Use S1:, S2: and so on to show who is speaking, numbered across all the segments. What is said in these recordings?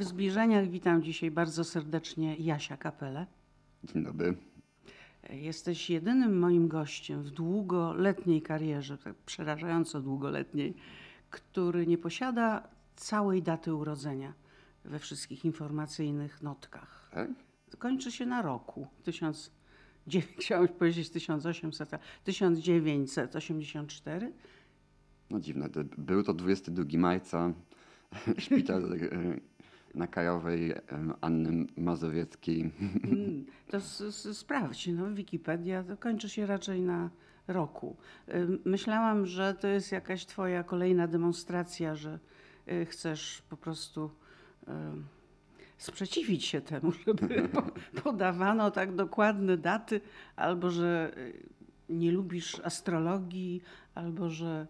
S1: W zbliżeniach witam dzisiaj bardzo serdecznie Jasia Kapelę.
S2: Dzień dobry.
S1: Jesteś jedynym moim gościem w długoletniej karierze, tak przerażająco długoletniej, który nie posiada całej daty urodzenia we wszystkich informacyjnych notkach.
S2: Tak?
S1: Kończy się na roku. 1000, chciałem powiedzieć 1800, a 1984.
S2: No dziwne. to Był to 22 marca. Szpital e, na Krajowej e, Anny Mazowieckiej.
S1: Mm, To sprawdź, no Wikipedia to kończy się raczej na roku. Myślałam, że to jest jakaś twoja kolejna demonstracja, że y, chcesz po prostu sprzeciwić się temu, żeby po- podawano tak dokładne daty, albo że y, nie lubisz astrologii, albo że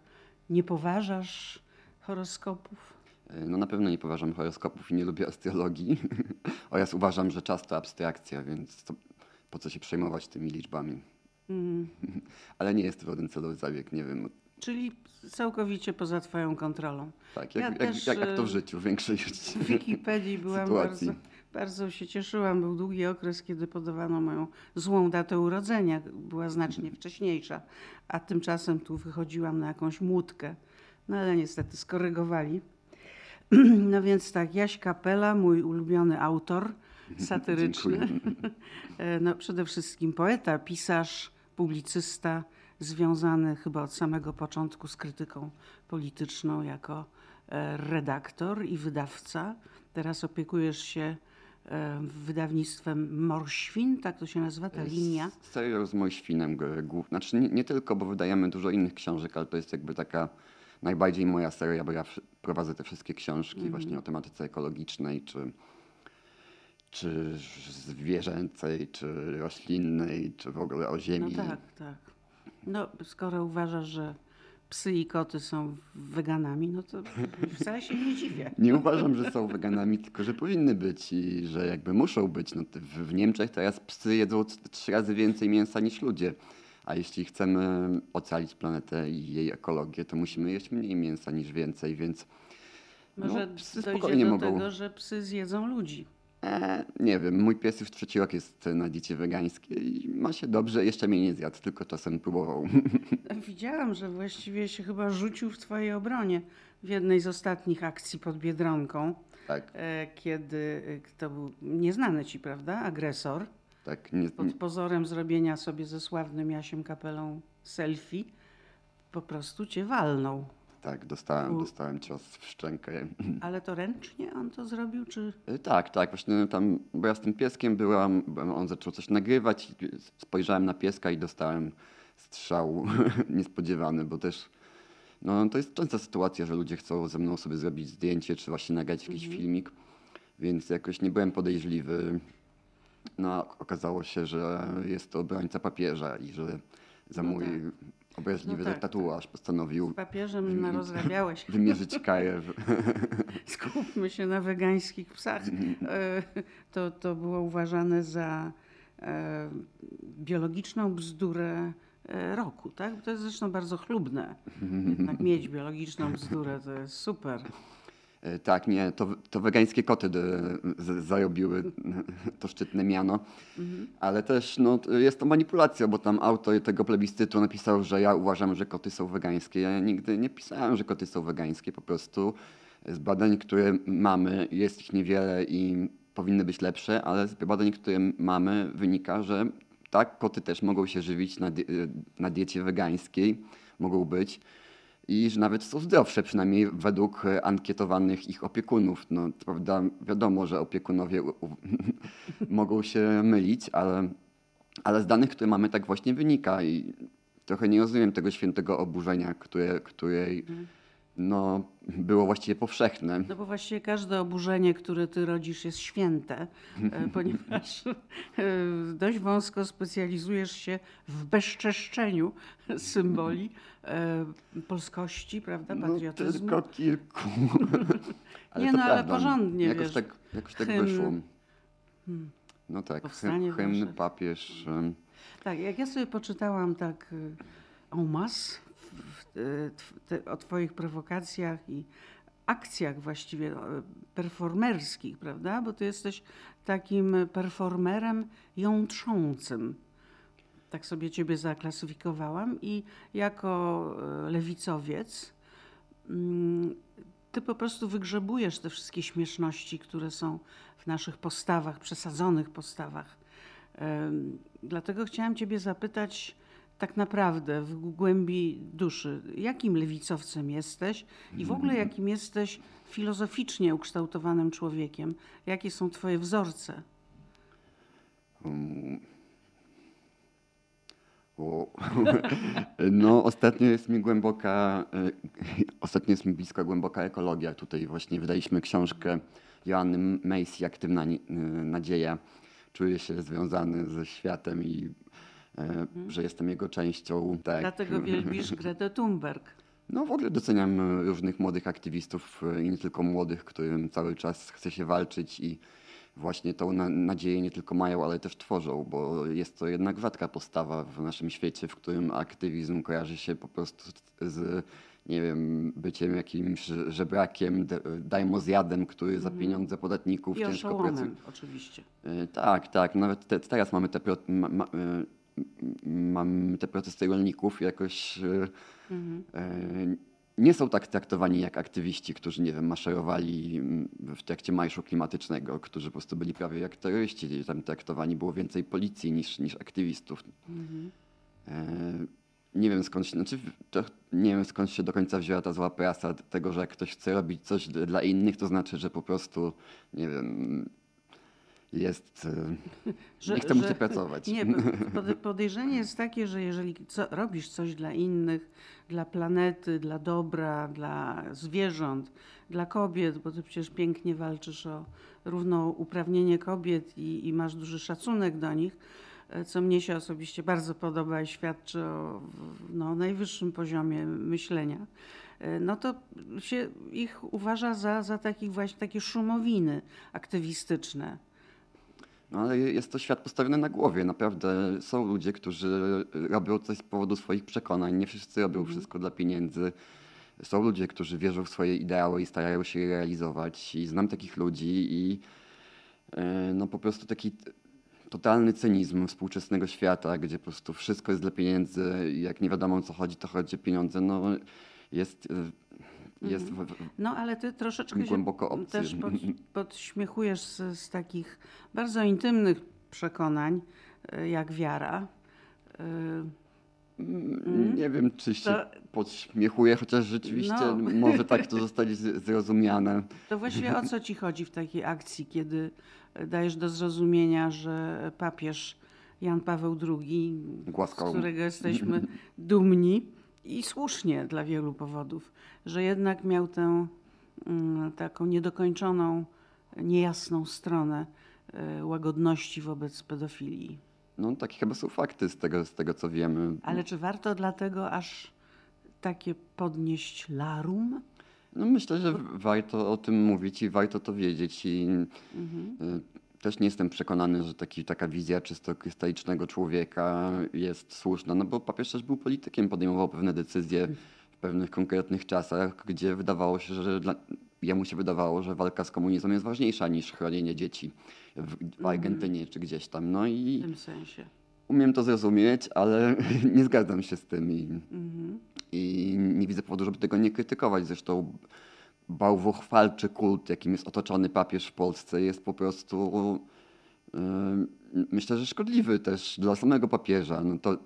S1: nie poważasz horoskopów.
S2: E, No na pewno nie poważam horoskopów i nie lubię astrologii. Oraz uważam, że czas to abstrakcja, więc to, po co się przejmować tymi liczbami.
S1: Mm,
S2: Ale nie jest to żaden celowy zabieg, nie wiem.
S1: Czyli całkowicie poza twoją kontrolą.
S2: Tak,
S1: Ja
S2: jak,
S1: też,
S2: jak, jak, jak to w
S1: e,
S2: życiu, w większości.
S1: W Wikipedii byłam
S2: sytuacji.
S1: bardzo, bardzo się cieszyłam. Był długi okres, kiedy podawano moją złą datę urodzenia. Była znacznie wcześniejsza, a tymczasem tu wychodziłam na jakąś młódkę. No ale niestety skorygowali. No więc tak, Jaś Kapela, mój ulubiony autor satyryczny. E, No, przede wszystkim poeta, pisarz, publicysta, związany chyba od samego początku z krytyką polityczną jako e, redaktor i wydawca. Teraz opiekujesz się e, wydawnictwem Morświn, tak to się nazywa ta linia.
S2: Serial z Mojświnem g- głów. Znaczy nie, nie tylko, bo wydajemy dużo innych książek, ale to jest jakby taka najbardziej moja seria, bo ja prowadzę te wszystkie książki
S1: Mhm.
S2: właśnie o tematyce ekologicznej, czy, czy zwierzęcej, czy roślinnej, czy w ogóle o
S1: No
S2: ziemi.
S1: tak, tak. No, skoro uważasz, że psy i koty są weganami, no to wcale się nie dziwię.
S2: Nie uważam, że są weganami, tylko że powinny być i że jakby muszą być. No, w, Niemczech teraz psy jedzą trzy razy więcej mięsa niż ludzie. A jeśli chcemy ocalić planetę i jej ekologię, to musimy jeść mniej mięsa niż więcej, więc
S1: Może
S2: no, psy spokojnie
S1: do
S2: mogą.
S1: tego, że psy zjedzą ludzi.
S2: E, nie wiem, mój pies już trzeci rok jest na diecie wegańskiej i ma się dobrze, jeszcze mnie nie zjadł, tylko czasem próbował.
S1: Widziałam, że właściwie się chyba rzucił w twojej obronie w jednej z ostatnich akcji pod Biedronką,
S2: tak,
S1: e, kiedy e, to był nieznany ci, prawda, agresor,
S2: tak, nie,
S1: pod pozorem zrobienia sobie ze sławnym Jasiem Kapelą selfie, po prostu cię walnął.
S2: tak, dostałem,
S1: U.
S2: dostałem cios w szczękę.
S1: Ale to ręcznie on to zrobił, czy...
S2: Y, Tak, tak, właśnie tam, bo ja z tym pieskiem byłam, on zaczął coś nagrywać, i spojrzałem na pieska i dostałem strzał niespodziewany, bo też, no to jest częsta sytuacja, że ludzie chcą ze mną sobie zrobić zdjęcie, czy właśnie nagrać jakiś filmik, więc jakoś nie byłem podejrzliwy. No, okazało się, że jest to obrońca papieża i że za
S1: No
S2: mój
S1: tak.
S2: obraźliwy
S1: No tak,
S2: tatuaż postanowił
S1: Z papieżem narozrabiałeś.
S2: wymierzyć karę.
S1: Skupmy się na wegańskich psach. E, To, to było uważane za e, biologiczną bzdurę e, roku, tak? To jest zresztą bardzo chlubne. Jednak mieć biologiczną bzdurę to jest super.
S2: E, Tak, nie, to, to wegańskie koty zarobiły to szczytne miano, ale też no, jest to manipulacja, bo tam autor tego plebiscytu napisał, że ja uważam, że koty są wegańskie. Ja nigdy nie pisałem, że koty są wegańskie, po prostu z badań, które mamy, jest ich niewiele i powinny być lepsze, ale z badań, które mamy wynika, że tak, koty też mogą się żywić na, na diecie wegańskiej, mogą być i że nawet są zdrowsze, przynajmniej według e, ankietowanych ich opiekunów. No, prawda wiadomo, że opiekunowie mogą się mylić, ale, ale z danych, które mamy, tak właśnie wynika i trochę nie rozumiem tego świętego oburzenia, które, której no, było właściwie powszechne.
S1: No bo właściwie każde oburzenie, które ty rodzisz, jest święte, e, ponieważ e, dość wąsko specjalizujesz się w bezczeszczeniu symboli e, polskości, prawda,
S2: No,
S1: patriotyzmu.
S2: tylko kilku.
S1: Nie,
S2: to
S1: no, ale
S2: prawda.
S1: porządnie,
S2: Jakoś
S1: wiesz,
S2: tak, jakoś tak
S1: hymn.
S2: wyszło. No tak,
S1: Powstanie
S2: hy- hymn,
S1: Warszawy.
S2: papież.
S1: Tak, jak ja sobie poczytałam tak en masse o twoich prowokacjach i akcjach właściwie e, performerskich, prawda? Bo ty jesteś takim performerem jątrzącym. Tak sobie ciebie zaklasyfikowałam i jako e, lewicowiec mm, ty po prostu wygrzebujesz te wszystkie śmieszności, które są w naszych postawach, przesadzonych postawach. Dlatego chciałam ciebie zapytać tak naprawdę w głębi duszy, jakim lewicowcem jesteś i w ogóle jakim jesteś filozoficznie ukształtowanym człowiekiem? Jakie są twoje wzorce?
S2: Um, o, no, ostatnio jest mi głęboka, e, ostatnio jest mi bliska głęboka ekologia. Tutaj właśnie wydaliśmy książkę Joanny Macy, Aktywna e, Nadzieja. Czuję się związany ze światem i e, że jestem jego częścią. Tak.
S1: Dlatego wielbisz Gretę Thunberg.
S2: No w ogóle doceniam e, różnych młodych aktywistów e, i nie tylko młodych, którym cały czas chce się walczyć i właśnie tą na, nadzieję nie tylko mają, ale też tworzą, bo jest to jednak rzadka postawa w naszym świecie, w którym aktywizm kojarzy się po prostu z, nie wiem, byciem jakimś żebrakiem, de- dajmozjadem, który za pieniądze podatników
S1: I
S2: ciężko pracuje.
S1: oczywiście.
S2: Tak, tak. Nawet te, teraz mamy te, ma, ma, mam te protesty rolników. Jakoś e, e, nie są tak traktowani jak aktywiści, którzy, nie wiem, maszerowali mm, w trakcie marszu klimatycznego, którzy po prostu byli prawie jak terroryści. Tam traktowani było więcej policji niż, niż aktywistów. E, nie wiem skąd się, znaczy, nie wiem skąd się do końca wzięła ta zła prasa tego, że jak ktoś chce robić coś dla innych, to znaczy, że po prostu, nie wiem, jest, e,
S1: Że-
S2: nie chce mu się pracować.
S1: Nie, podejrzenie jest takie, że jeżeli co, robisz coś dla innych, dla planety, dla dobra, dla zwierząt, dla kobiet, bo ty przecież pięknie walczysz o równouprawnienie kobiet i, i masz duży szacunek do nich, e, co mnie się osobiście bardzo podoba i świadczy o no, najwyższym poziomie myślenia, e, no to się ich uważa za, za takich właśnie takie szumowiny aktywistyczne.
S2: No, ale jest to świat postawiony na głowie. Naprawdę są ludzie, którzy robią coś z powodu swoich przekonań. Nie wszyscy robią wszystko dla pieniędzy. Są ludzie, którzy wierzą w swoje ideały i starają się je realizować. I znam takich ludzi i e, no po prostu taki totalny cynizm współczesnego świata, gdzie po prostu wszystko jest dla pieniędzy i jak nie wiadomo o co chodzi, to chodzi o pieniądze, no jest, e, jest w, w,
S1: No, ale ty troszeczkę
S2: Głęboko
S1: się też pod, podśmiechujesz z, z takich bardzo intymnych przekonań, y, jak wiara. Y,
S2: Mm, Nie wiem, czy się
S1: To-
S2: podśmiechuję, chociaż rzeczywiście
S1: No.
S2: może tak to zostać zrozumiane.
S1: To właściwie o co ci chodzi w takiej akcji, kiedy dajesz do zrozumienia, że papież Jan Paweł II, z którego jesteśmy dumni i słusznie dla wielu powodów, że jednak miał tę mm, taką niedokończoną, niejasną stronę y, łagodności wobec pedofilii.
S2: No takie chyba są fakty z tego, z tego co wiemy.
S1: Ale czy warto dlatego aż takie podnieść larum?
S2: No myślę, że warto o tym mówić i warto to wiedzieć i y, też nie jestem przekonany, że taki, taka wizja czysto krystalicznego człowieka jest słuszna, no bo papież też był politykiem, podejmował pewne decyzje w pewnych konkretnych czasach, gdzie wydawało się, że dla, jemu się wydawało, że walka z komunizmem jest ważniejsza niż chronienie dzieci w, w Argentynie czy gdzieś tam. No
S1: W
S2: i
S1: tym sensie.
S2: umiem to zrozumieć, ale nie zgadzam się z tym i, i nie widzę powodu, żeby tego nie krytykować. Zresztą bałwochwalczy kult, jakim jest otoczony papież w Polsce, jest po prostu myślę, że szkodliwy też dla samego papieża. No to,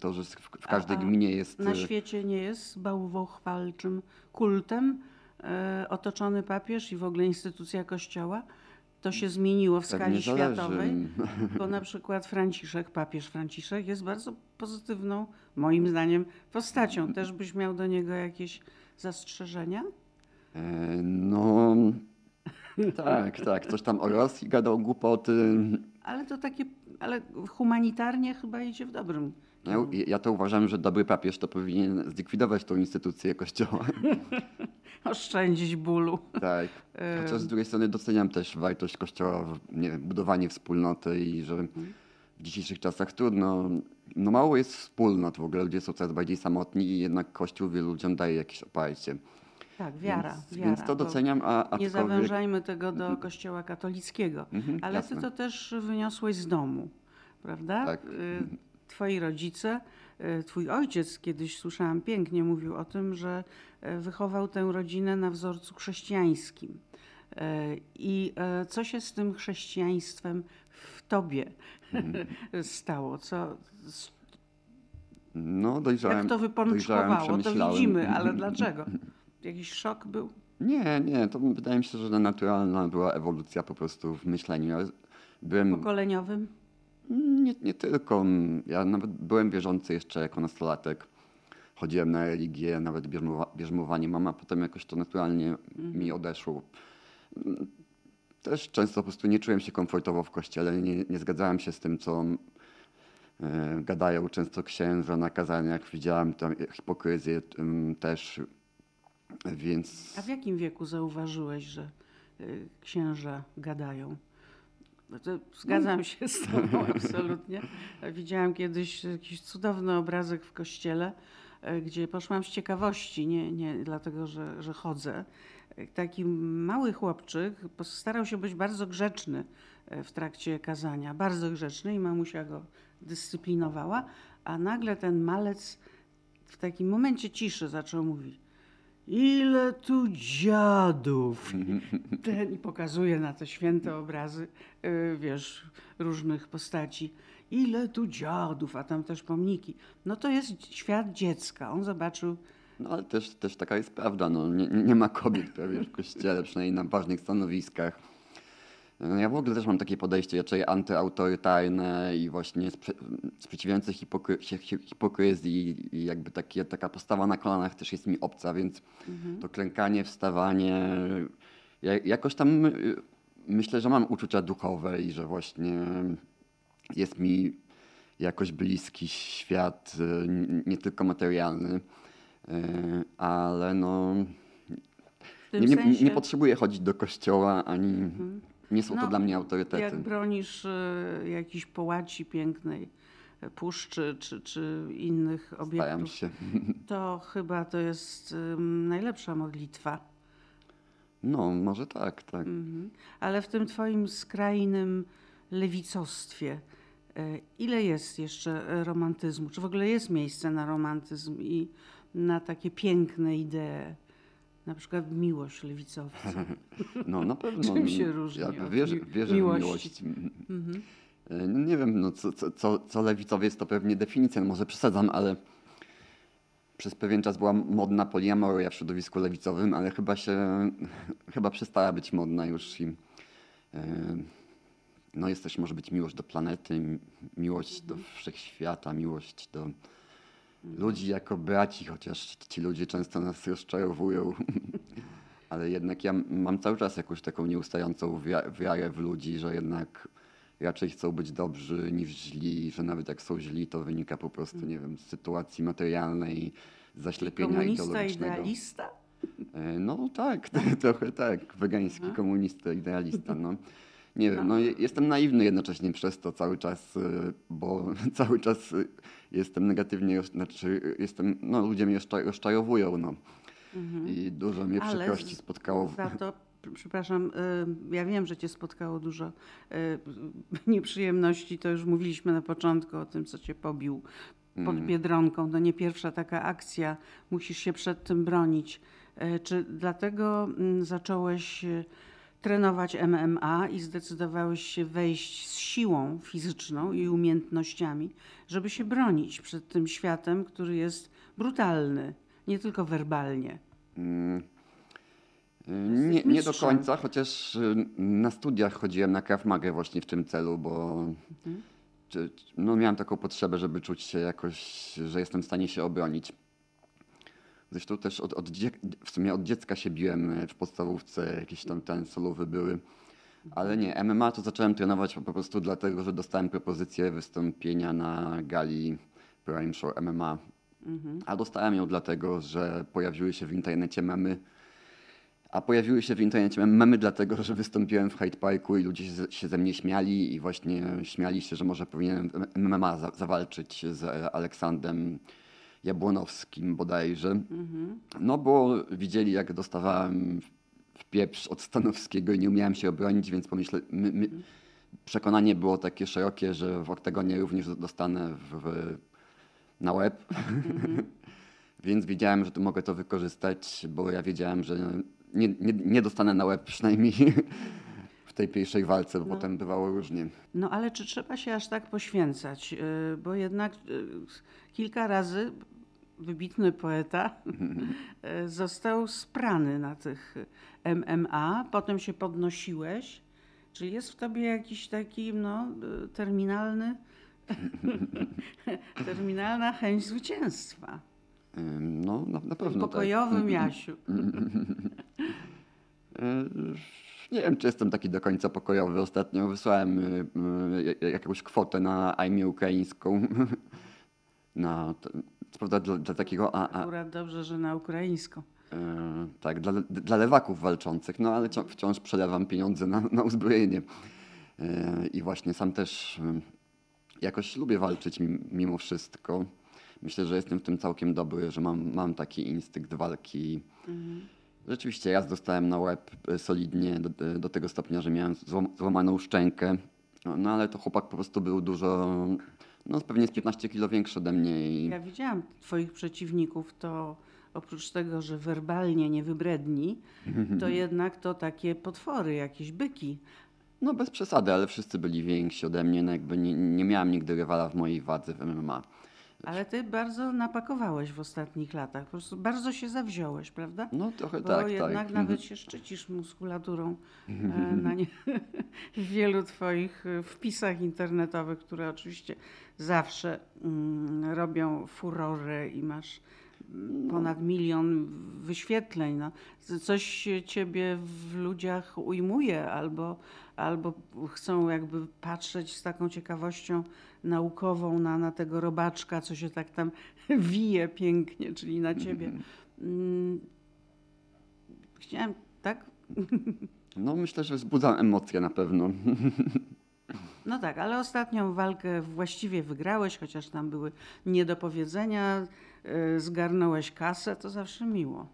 S2: to, że w, w każdej
S1: A- a
S2: gminie jest.
S1: Na
S2: y,
S1: świecie nie jest bałwochwalczym kultem e, otoczony papież i w ogóle instytucja kościoła. To się zmieniło w
S2: Pewnie
S1: skali światowej, bo na przykład Franciszek, papież Franciszek jest bardzo pozytywną, moim zdaniem, postacią. Też byś miał do niego jakieś zastrzeżenia?
S2: No. Tak, tak. Coś tam o Rosji gadał głupoty.
S1: Ale to takie, ale humanitarnie chyba idzie w dobrym.
S2: Ja, ja to uważam, że dobry papież to powinien zlikwidować tą instytucję kościoła.
S1: Oszczędzić bólu.
S2: Tak. Chociaż z drugiej strony doceniam też wartość kościoła, nie budowanie wspólnoty i że w dzisiejszych czasach trudno, no mało jest wspólnot w ogóle, ludzie są coraz bardziej samotni i jednak kościół wielu ludziom daje jakieś oparcie.
S1: Tak, wiara.
S2: Więc,
S1: wiara
S2: więc to doceniam, a,
S1: Nie zawężajmy tego do kościoła katolickiego.
S2: Mhm,
S1: Ale
S2: jasne.
S1: ty to też wyniosłeś z domu, prawda?
S2: Tak.
S1: Y, Twoi rodzice, y, twój ojciec kiedyś słyszałam pięknie mówił o tym, że y, wychował tę rodzinę na wzorcu chrześcijańskim. Y, I y, co się z tym chrześcijaństwem w tobie
S2: Mhm.
S1: stało? Co,
S2: No, dojrzałem.
S1: jak to wypączkowało? To widzimy, ale dlaczego? Jakiś szok był?
S2: Nie, nie, to wydaje mi się, że naturalna była ewolucja po prostu w myśleniu. Ja byłem,
S1: Pokoleniowym?
S2: nie, nie tylko, ja nawet byłem wierzący jeszcze jako nastolatek. Chodziłem na religię, nawet bierzmowa, bierzmowanie mama, potem jakoś to naturalnie mi odeszło. Też często po prostu nie czułem się komfortowo w kościele, nie, nie zgadzałem się z tym, co e, gadają często księża na kazaniach. Widziałem tam hipokryzję em, też, więc...
S1: A w jakim wieku zauważyłeś, że y, księża gadają? No zgadzam się z tobą absolutnie. Widziałam kiedyś jakiś cudowny obrazek w kościele, y, gdzie poszłam z ciekawości, nie, nie dlatego, że, że chodzę. Y, Taki mały chłopczyk starał się być bardzo grzeczny w trakcie kazania, bardzo grzeczny i mamusia go dyscyplinowała, a nagle ten malec w takim momencie ciszy zaczął mówić Ile tu dziadów! Ten i pokazuje na te święte obrazy, yy, wiesz, różnych postaci. Ile tu dziadów, a tam też pomniki. No to jest świat dziecka. On zobaczył,
S2: No ale też, też taka jest prawda, no, nie, nie ma kobiet prawie w kościele, przynajmniej na ważnych stanowiskach. Ja w ogóle też mam takie podejście raczej antyautorytarne i właśnie sprze sprzeciwiające hipokry się hi- hipokryzji i jakby takie, taka postawa na kolanach też jest mi obca, więc to klękanie, wstawanie, ja, jakoś tam y, myślę, że mam uczucia duchowe i że właśnie jest mi jakoś bliski świat, y, nie tylko materialny, y, ale no nie, nie,
S1: Mhm.
S2: nie potrzebuję chodzić do kościoła, ani nie są to
S1: No,
S2: dla mnie autorytety.
S1: jak bronisz y, jakiejś połaci pięknej, y, puszczy czy, czy innych
S2: Staram
S1: obiektów,
S2: się.
S1: to chyba to jest ym, najlepsza modlitwa.
S2: No, może tak, tak.
S1: Mhm. Ale w tym twoim skrajnym lewicostwie, e, ile jest jeszcze e, romantyzmu? Czy w ogóle jest miejsce na romantyzm i na takie piękne idee? Na przykład miłość lewicowców.
S2: No, na pewno.
S1: Czym się różni
S2: Ja wierzę, wierzę w miłość. No Nie wiem, no, co, co, co, co lewicowie jest to pewnie definicja, no może przesadzam, ale przez pewien czas była modna poliamoria w środowisku lewicowym, ale chyba się, chyba przestała być modna już i e, no jest też może być miłość do planety, mi- miłość do wszechświata, miłość do ludzi jako braci, chociaż ci ludzie często nas rozczarowują. Ale jednak ja mam cały czas jakąś taką nieustającą wia- wiarę w ludzi, że jednak raczej chcą być dobrzy niż źli, że nawet jak są źli, to wynika po prostu, nie wiem, z sytuacji materialnej, zaślepienia
S1: Komunista,
S2: ideologicznego.
S1: idealista?
S2: E, No tak, trochę tak. Wegański komunista, idealista. No. Nie wiem, no, je- jestem naiwny jednocześnie przez to cały czas, y, bo cały czas y, jestem negatywnie, znaczy y, jestem, no ludzie mnie rozcza- rozczarowują, no. I dużo mnie przykrości spotkało.
S1: Za to, przepraszam, ja wiem, że cię spotkało dużo nieprzyjemności. To już mówiliśmy na początku o tym, co cię pobił pod
S2: Mm.
S1: Biedronką. To nie pierwsza taka akcja. Musisz się przed tym bronić. Czy dlatego mm, zacząłeś trenować MMA i zdecydowałeś się wejść z siłą fizyczną i umiejętnościami, żeby się bronić przed tym światem, który jest brutalny, nie tylko werbalnie.
S2: Mm, Nie, nie do końca, chociaż y, na studiach chodziłem na Krav właśnie w tym celu, bo czy, no, miałem taką potrzebę, żeby czuć się jakoś, że jestem w stanie się obronić. Zresztą też od, od, w sumie od dziecka się biłem y, w podstawówce, jakieś tam ten solowy były. Ale nie, MMA to zacząłem trenować po prostu dlatego, że dostałem propozycję wystąpienia na gali Prime Show MMA. A dostałem ją dlatego, że pojawiły się w internecie memy. A pojawiły się w internecie memy dlatego, że wystąpiłem w Hyde Parku i ludzie się, ze mnie śmiali i właśnie śmiali się, że może powinienem MMA za, zawalczyć z Aleksandrem Jabłonowskim bodajże.
S1: Mhm.
S2: No bo widzieli, jak dostawałem w pieprz od Stanowskiego i nie umiałem się obronić, więc pomyśle, my, my, przekonanie było takie szerokie, że w oktagonie również dostanę w, w, na łeb. więc wiedziałem, że tu mogę to wykorzystać, bo ja wiedziałem, że nie, nie, nie dostanę na łeb przynajmniej w tej pierwszej walce, bo
S1: No.
S2: potem bywało różnie.
S1: No ale czy trzeba się aż tak poświęcać? Y, Bo jednak y, kilka razy wybitny poeta y, został sprany na tych MMA, potem się podnosiłeś. Czyli jest w tobie jakiś taki no, terminalny, terminalna chęć zwycięstwa.
S2: No, na, na pewno tak.
S1: pokojowym Jasiu.
S2: Nie wiem, czy jestem taki do końca pokojowy. Ostatnio wysłałem y, y, jakąś kwotę na armię ukraińską. Na, co prawda dla, dla takiego, a, a,
S1: Akurat dobrze, że na ukraińską.
S2: e, tak, dla, dla lewaków walczących, no ale cią- wciąż przelewam pieniądze na, na uzbrojenie. E, I właśnie sam też y, jakoś lubię walczyć mim- mimo wszystko. Myślę, że jestem w tym całkiem dobry, że mam, mam taki instynkt walki. Rzeczywiście raz dostałem na łeb e, solidnie do, do tego stopnia, że miałem złam, złamaną szczękę. No, ale to chłopak po prostu był dużo, no pewnie z 15 kilo większy ode mnie i
S1: Ja widziałam twoich przeciwników, to oprócz tego, że werbalnie nie wybredni, to jednak to takie potwory, jakieś byki.
S2: no bez przesady, ale wszyscy byli więksi ode mnie, no jakby nie, nie miałem nigdy rywala w mojej wadze w MMA.
S1: Ale ty bardzo napakowałeś w ostatnich latach. Po prostu bardzo się zawziąłeś, prawda?
S2: No trochę
S1: Bo
S2: tak,
S1: jednak
S2: tak.
S1: nawet się szczycisz muskulaturą e, na nie, w wielu twoich e, wpisach internetowych, które oczywiście zawsze mm, robią furorę i masz mm, ponad milion wyświetleń. No. Coś ciebie w ludziach ujmuje albo, albo chcą jakby patrzeć z taką ciekawością naukową na, na tego robaczka, co się tak tam wije pięknie, czyli na ciebie. Mm, Chciałem, tak?
S2: No myślę, że wzbudzam emocje na pewno.
S1: No tak, ale ostatnią walkę właściwie wygrałeś, chociaż tam były niedopowiedzenia, y, zgarnąłeś kasę, to zawsze miło.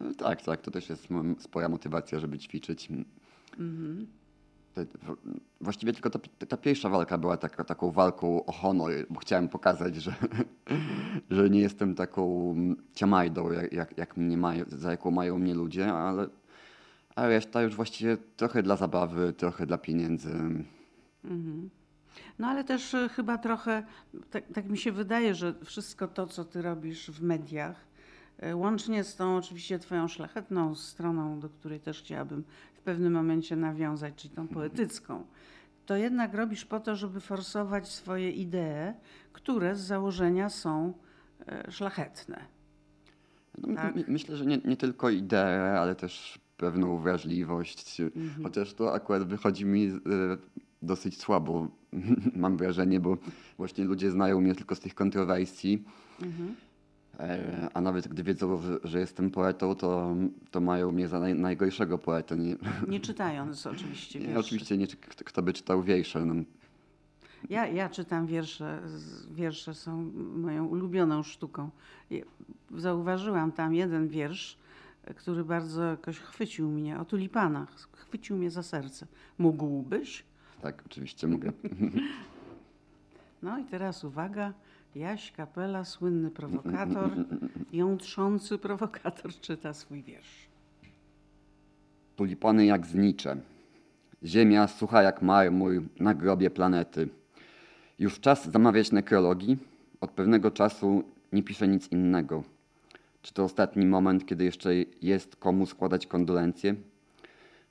S2: No tak, tak, to też jest spora motywacja, żeby ćwiczyć. W- Właściwie tylko ta, ta pierwsza walka była taka, taką walką o honor, bo chciałem pokazać, że, że nie jestem taką ciamajdą, jak, jak, mnie mają, za jaką mają mnie ludzie, ale, a reszta już właściwie trochę dla zabawy, trochę dla pieniędzy.
S1: No ale też y, chyba trochę, tak, tak mi się wydaje, że wszystko to, co ty robisz w mediach, y, łącznie z tą oczywiście twoją szlachetną stroną, do której też chciałabym w pewnym momencie nawiązać, czyli tą poetycką, to jednak robisz po to, żeby forsować swoje idee, które z założenia są y, szlachetne.
S2: No,
S1: Tak.
S2: my- Myślę, że nie, nie tylko ideę, ale też pewną wrażliwość.
S1: Mhm.
S2: Chociaż to akurat wychodzi mi e, dosyć słabo, mam wrażenie, bo właśnie ludzie znają mnie tylko z tych kontrowersji.
S1: Mhm.
S2: E, A nawet gdy wiedzą, że, jestem poetą, to, to mają mnie za naj, najgorszego poetę. Nie,
S1: Nie czytając oczywiście wierszy.
S2: oczywiście nie, kto, kto by czytał wiersze. No.
S1: Ja, ja czytam wiersze. Wiersze są moją ulubioną sztuką. Zauważyłam tam jeden wiersz, który bardzo jakoś chwycił mnie, o tulipanach. Chwycił mnie za serce. Mógłbyś?
S2: Tak, oczywiście mogę.
S1: No i teraz uwaga. Jaś Kapela, słynny prowokator, jątrzący prowokator czyta swój wiersz.
S2: Tulipany jak znicze. Ziemia sucha jak marmur na grobie planety. Już czas zamawiać nekrologii. Od pewnego czasu nie piszę nic innego. Czy to ostatni moment, kiedy jeszcze jest komu składać kondolencje?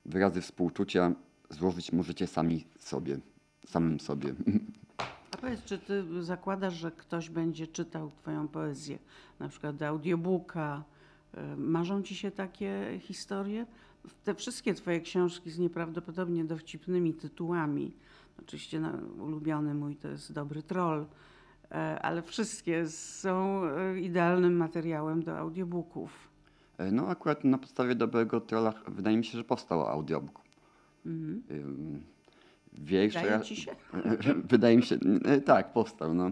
S2: Wyrazy współczucia złożyć możecie sami sobie, samym sobie.
S1: A powiedz, czy ty zakładasz, że ktoś będzie czytał twoją poezję, na przykład do audiobooka? Y, Marzą ci się takie historie? Te wszystkie twoje książki z nieprawdopodobnie dowcipnymi tytułami, oczywiście no, ulubiony mój to jest Dobry Troll, e, ale wszystkie są e, idealnym materiałem do audiobooków.
S2: E, No akurat na podstawie Dobrego Trolla wydaje mi się, że powstał audiobook.
S1: Mhm.
S2: Wiersze...
S1: Wydaje ci się?
S2: Wydaje mi się, e, tak, powstał. No.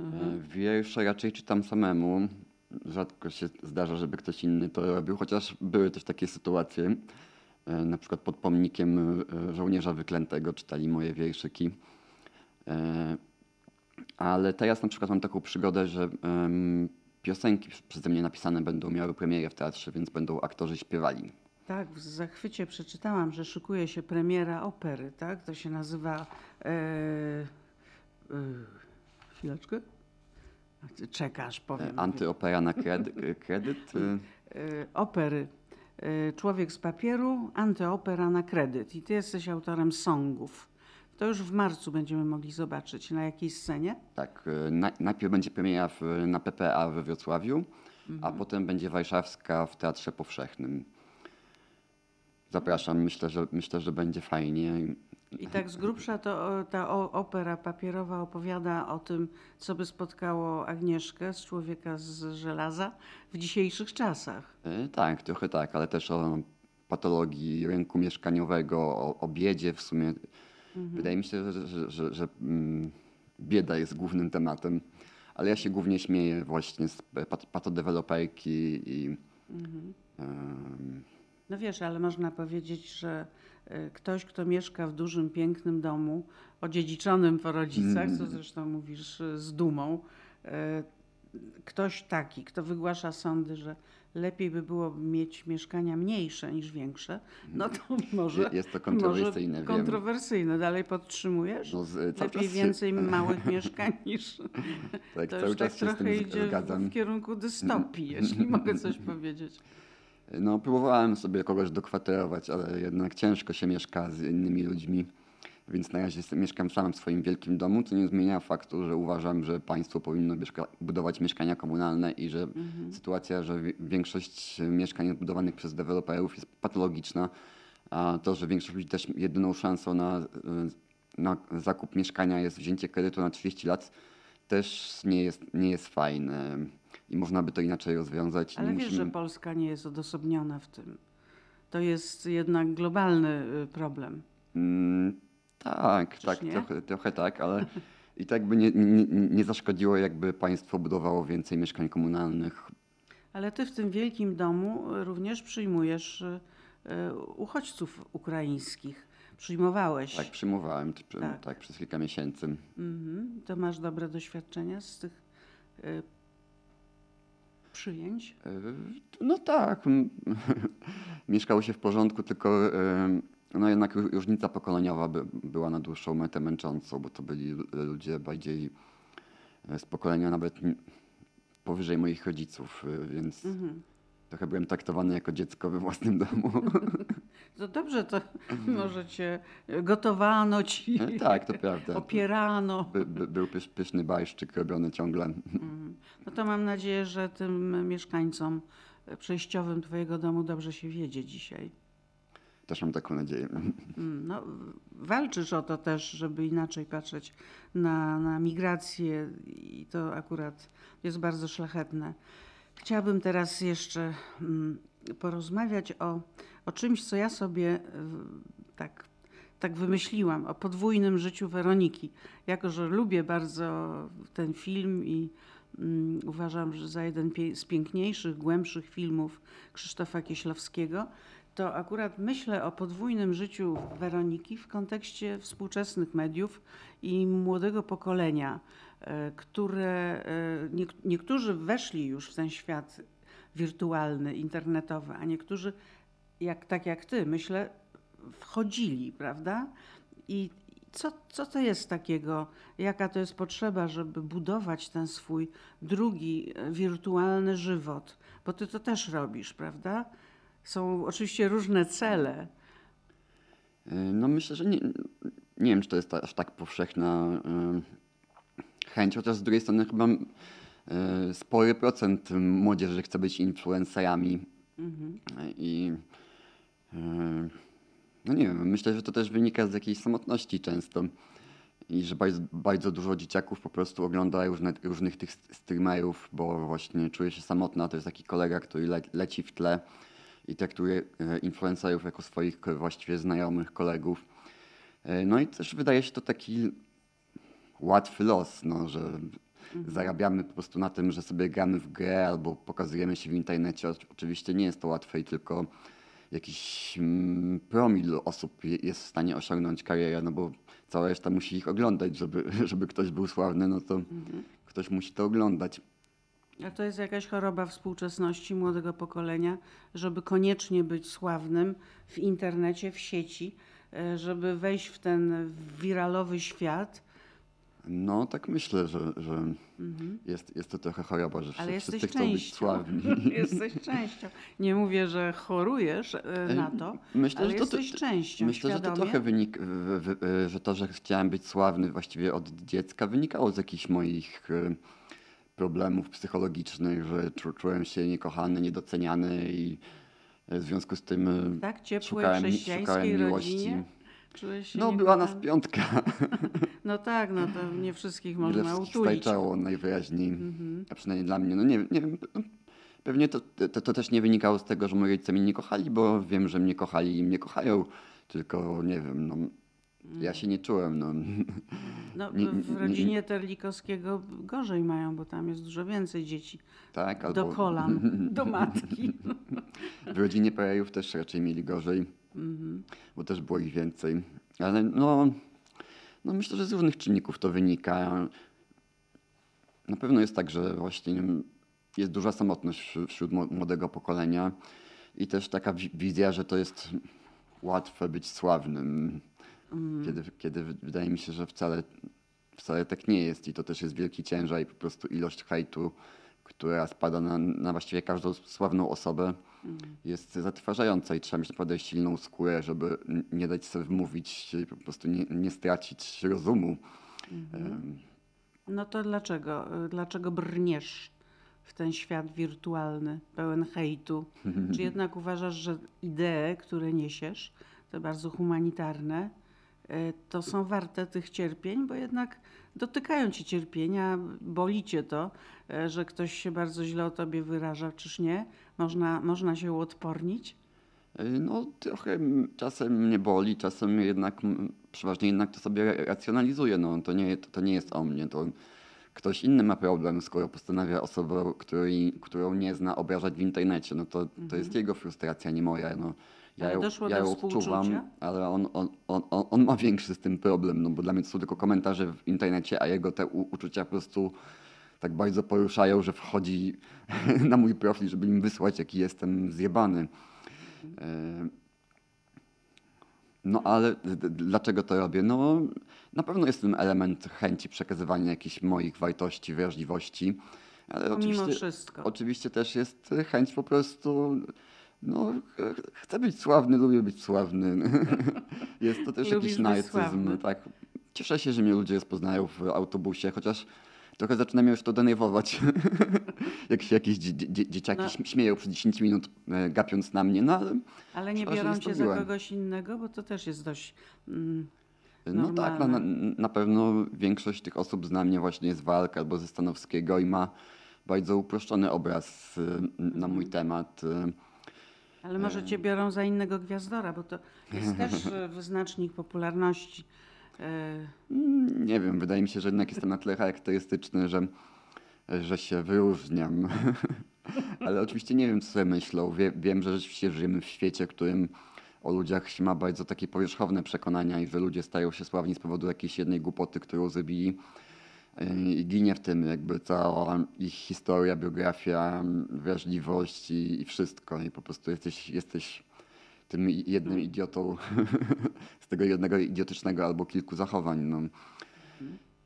S2: E, Wiersze raczej czytam samemu. Rzadko się zdarza, żeby ktoś inny to robił, chociaż były też takie sytuacje. E, Na przykład pod pomnikiem żołnierza wyklętego czytali moje wierszyki. Ale teraz na przykład mam taką przygodę, że piosenki przeze mnie napisane będą miały premierę w teatrze, więc będą aktorzy śpiewali.
S1: Tak, w zachwycie przeczytałam, że szykuje się premiera opery, tak? To się nazywa. E, e, chwileczkę. Czekasz, powiem.
S2: E, Antyopera na kredy- kredyt. e,
S1: E, opery. E, Człowiek z papieru, antyopera na kredyt. I ty jesteś autorem songów. To już w marcu będziemy mogli zobaczyć na jakiej scenie.
S2: Tak, na, najpierw będzie premiera w, na PPA we Wrocławiu, a potem będzie warszawska w Teatrze Powszechnym. Zapraszam, myślę, że, myślę, że będzie fajnie.
S1: I tak z grubsza to ta opera papierowa opowiada o tym, co by spotkało Agnieszkę z człowieka z żelaza w dzisiejszych czasach.
S2: E, Tak, trochę tak, ale też o patologii rynku mieszkaniowego, o, o biedzie w sumie. Wydaje mi się, że, że, że, że mm, bieda jest głównym tematem, ale ja się głównie śmieję właśnie z pat- patodeweloperki i em,
S1: No wiesz, ale można powiedzieć, że e, ktoś, kto mieszka w dużym, pięknym domu, odziedziczonym po rodzicach, co zresztą mówisz e, z dumą, e, ktoś taki, kto wygłasza sądy, że lepiej by było mieć mieszkania mniejsze niż większe, no to może.
S2: Je- jest to kontrowersyjne,
S1: Może
S2: wiem.
S1: kontrowersyjne. Dalej podtrzymujesz?
S2: no, z,
S1: Lepiej
S2: czas się-
S1: więcej małych mieszkań niż.
S2: tak,
S1: To
S2: cały
S1: już tak
S2: czas z
S1: trochę idzie
S2: zgadzam.
S1: w kierunku dystopii, jeśli mogę coś powiedzieć.
S2: No, próbowałem sobie kogoś dokwaterować, ale jednak ciężko się mieszka z innymi ludźmi. Więc na razie mieszkam sam w swoim wielkim domu, co nie zmienia faktu, że uważam, że państwo powinno mieszka- budować mieszkania komunalne i że sytuacja, że wi- większość mieszkań budowanych przez deweloperów jest patologiczna, a to, że większość ludzi też jedyną szansą na, na zakup mieszkania jest wzięcie kredytu na 30 lat, też nie jest, nie jest fajne. I można by to inaczej rozwiązać.
S1: Ale
S2: Nie
S1: wiesz,
S2: musimy-
S1: że Polska nie jest odosobniona w tym. To jest jednak globalny y, problem.
S2: Mm, tak,
S1: Czyż
S2: tak, trochę, trochę tak, ale i tak by nie, nie, nie zaszkodziło, jakby państwo budowało więcej mieszkań komunalnych.
S1: Ale ty w tym wielkim domu również przyjmujesz y, y, uchodźców ukraińskich. Przyjmowałeś.
S2: Tak, przyjmowałem
S1: Tak.
S2: tak. przez kilka miesięcy.
S1: Mhm. To masz dobre doświadczenia z tych przyjęć?
S2: E, No tak, mieszkało się w porządku, tylko e, no jednak ró- różnica pokoleniowa by, była na dłuższą metę męczącą, bo to byli lu- ludzie bardziej e, z pokolenia nawet powyżej moich rodziców, więc
S1: Mhm.
S2: trochę byłem traktowany jako dziecko we własnym domu.
S1: To dobrze, to może cię gotowano ci,
S2: E, Tak, to prawda.
S1: opierano.
S2: By, by, był pysz, pyszny bajszczyk robiony ciągle.
S1: Mhm. No to mam nadzieję, że tym mieszkańcom przejściowym twojego domu dobrze się wiedzie dzisiaj.
S2: Też mam taką nadzieję.
S1: Mm, No, walczysz o to też, żeby inaczej patrzeć na, na migrację i to akurat jest bardzo szlachetne. Chciałabym teraz jeszcze mm, porozmawiać o, o czymś, co ja sobie tak, tak wymyśliłam, o podwójnym życiu Weroniki. Jako, że lubię bardzo ten film i mm, uważam, że za jeden z piękniejszych, głębszych filmów Krzysztofa Kieślowskiego, to akurat myślę o podwójnym życiu Weroniki w kontekście współczesnych mediów i młodego pokolenia, e, które e, niek- niektórzy weszli już w ten świat wirtualny, internetowy, a niektórzy, jak, tak jak ty, myślę, wchodzili, prawda? I co, co to jest takiego, jaka to jest potrzeba, żeby budować ten swój drugi e, wirtualny żywot? Bo ty to też robisz, prawda? Są oczywiście różne cele.
S2: Y, No myślę, że nie, nie wiem, czy to jest aż tak powszechna y, chęć, chociaż z drugiej strony chyba spory procent młodzieży chce być influencerami. I y, no nie wiem, myślę, że to też wynika z jakiejś samotności często. I że bardzo, bardzo dużo dzieciaków po prostu ogląda różne, różnych tych streamerów, bo właśnie czuje się samotna. To jest taki kolega, który le, leci w tle i traktuje e, influencerów jako swoich właściwie znajomych, kolegów. No i też wydaje się to taki łatwy los, no, że zarabiamy po prostu na tym, że sobie gramy w grę albo pokazujemy się w internecie. Oczy- Oczywiście nie jest to łatwe i tylko jakiś mm, promil osób je- jest w stanie osiągnąć karierę, no bo cała reszta musi ich oglądać, żeby, żeby ktoś był sławny, no to ktoś musi to oglądać.
S1: A to jest jakaś choroba współczesności młodego pokolenia, żeby koniecznie być sławnym w internecie, w sieci, e, żeby wejść w ten wiralowy świat.
S2: No tak myślę, że, że jest, jest to trochę choroba, że
S1: Mhm. Ale
S2: wszyscy
S1: jesteś
S2: chcą być
S1: częścią.
S2: sławni.
S1: jesteś częścią. Nie mówię, że chorujesz e, na to,
S2: Myślę,
S1: ale
S2: że to,
S1: jesteś częścią.
S2: myślę, że to
S1: świadomie.
S2: trochę wynik, w, że to, że chciałem być sławny właściwie od dziecka wynikało z jakichś moich e, problemów psychologicznych, że czu, czułem się niekochany, niedoceniany i e, w związku z tym e,
S1: Tak,
S2: szukałem, szukałem miłości.
S1: rodzinie.
S2: No była nas piątka.
S1: No tak, no to nie wszystkich można utulić.
S2: stajczało najwyraźniej,
S1: Mhm.
S2: a przynajmniej dla mnie. No nie, nie wiem, no, pewnie to, to, to też nie wynikało z tego, że moi rodzice mnie nie kochali, bo wiem, że mnie kochali i mnie kochają, tylko nie wiem, no, ja się nie czułem, no.
S1: No, w
S2: nie-
S1: rodzinie Terlikowskiego gorzej mają, bo tam jest dużo więcej dzieci.
S2: tak,
S1: Do kolan, do matki.
S2: w rodzinie Perejów też raczej mieli gorzej,
S1: Mhm.
S2: bo też było ich więcej, ale no, no myślę, że z różnych czynników to wynika. Na pewno jest tak, że właśnie jest duża samotność wśród- wśród mło- młodego pokolenia i też taka wi- wizja, że to jest łatwe być sławnym, kiedy, kiedy wy- wydaje mi się, że wcale, wcale tak nie jest i to też jest wielki ciężar i po prostu ilość hejtu, która spada na, na właściwie każdą sławną osobę jest zatrważająca i trzeba mieć naprawdę silną skórę, żeby nie dać sobie wmówić i po prostu nie, nie stracić rozumu. Em,
S1: No to dlaczego? y, Dlaczego brniesz w ten świat wirtualny, pełen hejtu? Czy jednak uważasz, że idee, które niesiesz, te bardzo humanitarne, y, to są warte tych cierpień, bo jednak dotykają cię cierpienia, boli cię to, że ktoś się bardzo źle o tobie wyraża, czyż nie? Można, można się uodpornić?
S2: Y, No trochę czasem mnie boli, czasem jednak, przeważnie jednak to sobie ra- racjonalizuję. No, to, nie, to, to nie jest o mnie, to ktoś inny ma problem, skoro postanawia osobę, której, którą nie zna, obrażać w internecie. No to, to jest jego frustracja, nie moja. No, ja
S1: Ale
S2: ją, ja ją odczuwam, ale on, on, on, on, on ma większy z tym problem, no bo dla mnie to są tylko komentarze w internecie, a jego te u, uczucia po prostu tak bardzo poruszają, że wchodzi na mój profil, żeby im wysłać, jaki jestem zjebany. E, No ale dlaczego to robię? No na pewno jest ten element chęci przekazywania jakichś moich wartości, wrażliwości, ale
S1: Pomimo
S2: oczywiście,
S1: wszystko.
S2: oczywiście też jest chęć po prostu, no ch- chcę być sławny, lubię być sławny. jest to też
S1: Lubisz
S2: jakiś narcyzm, tak. Cieszę się, że mnie ludzie rozpoznają w autobusie, chociaż trochę zaczyna mnie już to denerwować. Jak się jakieś dzie- dzie- dzieciaki
S1: No.
S2: śm- śmieją przez 10 minut, e, gapiąc na mnie, no ale
S1: Ale nie biorą cię za kogoś innego, bo to też jest dość. Mm,
S2: No tak, no, na, na pewno większość tych osób zna mnie właśnie z walk albo ze Stanowskiego i ma bardzo uproszczony obraz y, na
S1: Mhm.
S2: mój temat.
S1: ale może cię biorą za innego gwiazdora, bo to jest też e, wyznacznik popularności. E,
S2: Mm, Nie wiem, wydaje mi się, że jednak jestem na tyle charakterystyczny, że, że się wyróżniam. Ale oczywiście nie wiem, co sobie myślą. Wie, wiem, że rzeczywiście żyjemy w świecie, którym o ludziach się ma bardzo takie powierzchowne przekonania i że ludzie stają się sławni z powodu jakiejś jednej głupoty, którą zrobili. Yy, I ginie w tym jakby cała ich historia, biografia, wrażliwość i, i wszystko. I po prostu jesteś, jesteś tym jednym idiotą z tego jednego idiotycznego albo kilku zachowań. No.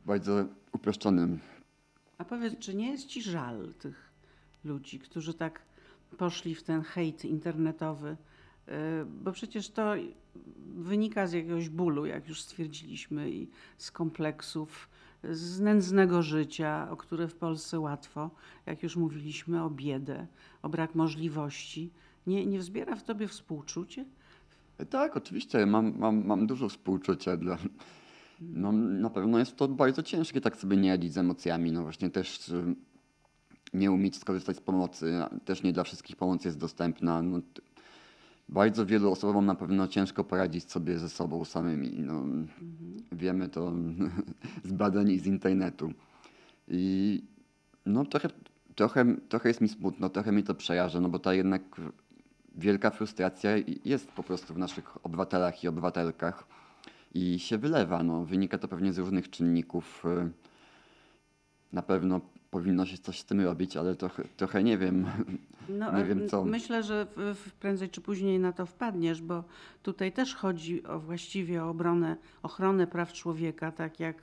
S2: Bardzo uproszczonym.
S1: a powiedz, czy nie jest ci żal tych ludzi, którzy tak poszli w ten hejt internetowy? E, Bo przecież to wynika z jakiegoś bólu, jak już stwierdziliśmy, i z kompleksów, z nędznego życia, o które w Polsce łatwo, jak już mówiliśmy, o biedę, o brak możliwości. Nie, nie wzbiera w tobie współczucie?
S2: Tak, oczywiście, mam, mam, mam dużo współczucia dla. No, na pewno jest to bardzo ciężkie tak sobie nie radzić z emocjami. No właśnie też nie umieć skorzystać z pomocy. Też nie dla wszystkich pomoc jest dostępna. No, bardzo wielu osobom na pewno ciężko poradzić sobie ze sobą samymi. No, Wiemy to z badań i z internetu. I no trochę, trochę, trochę jest mi smutno, trochę mi to przejaża, no bo ta jednak wielka frustracja jest po prostu w naszych obywatelach i obywatelkach i się wylewa. No, wynika to pewnie z różnych czynników. Y, na pewno powinno się coś z tym robić, ale trochę, trochę nie wiem.
S1: No,
S2: nie wiem co.
S1: Myślę, że w, w prędzej czy później na to wpadniesz, bo tutaj też chodzi o właściwie o obronę, ochronę praw człowieka, tak jak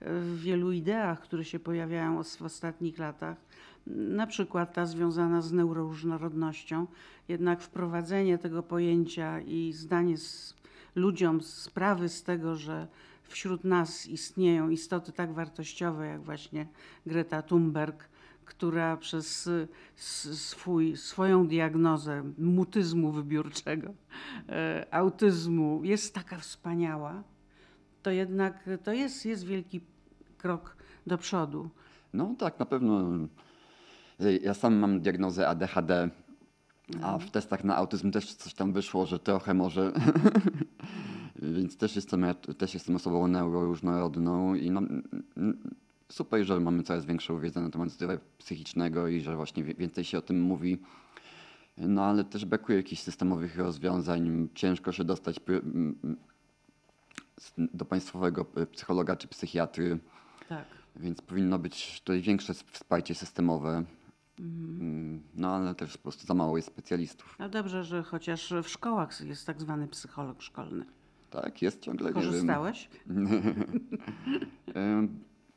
S1: w wielu ideach, które się pojawiają w ostatnich latach, na przykład ta związana z neuroróżnorodnością, jednak wprowadzenie tego pojęcia i zdanie z ludziom sprawy z tego, że wśród nas istnieją istoty tak wartościowe jak właśnie Greta Thunberg, która przez swój, swoją diagnozę mutyzmu wybiórczego, e, autyzmu jest taka wspaniała, to jednak to jest, jest wielki krok do przodu.
S2: No tak, na pewno. Ja sam mam diagnozę ADHD, a w testach na autyzm też coś tam wyszło, że trochę może. Więc też jestem, ja też jestem osobą neuroróżnorodną i no, super, że mamy coraz większą wiedzę na temat zdrowia psychicznego i że właśnie więcej się o tym mówi. No ale też brakuje jakichś systemowych rozwiązań. Ciężko się dostać do państwowego psychologa czy psychiatry. Tak. Więc powinno być tutaj większe wsparcie systemowe. Mhm. No ale też po prostu za mało jest specjalistów.
S1: No dobrze, że chociaż w szkołach jest tak zwany psycholog szkolny.
S2: Tak, jest ciągle.
S1: Korzystałeś?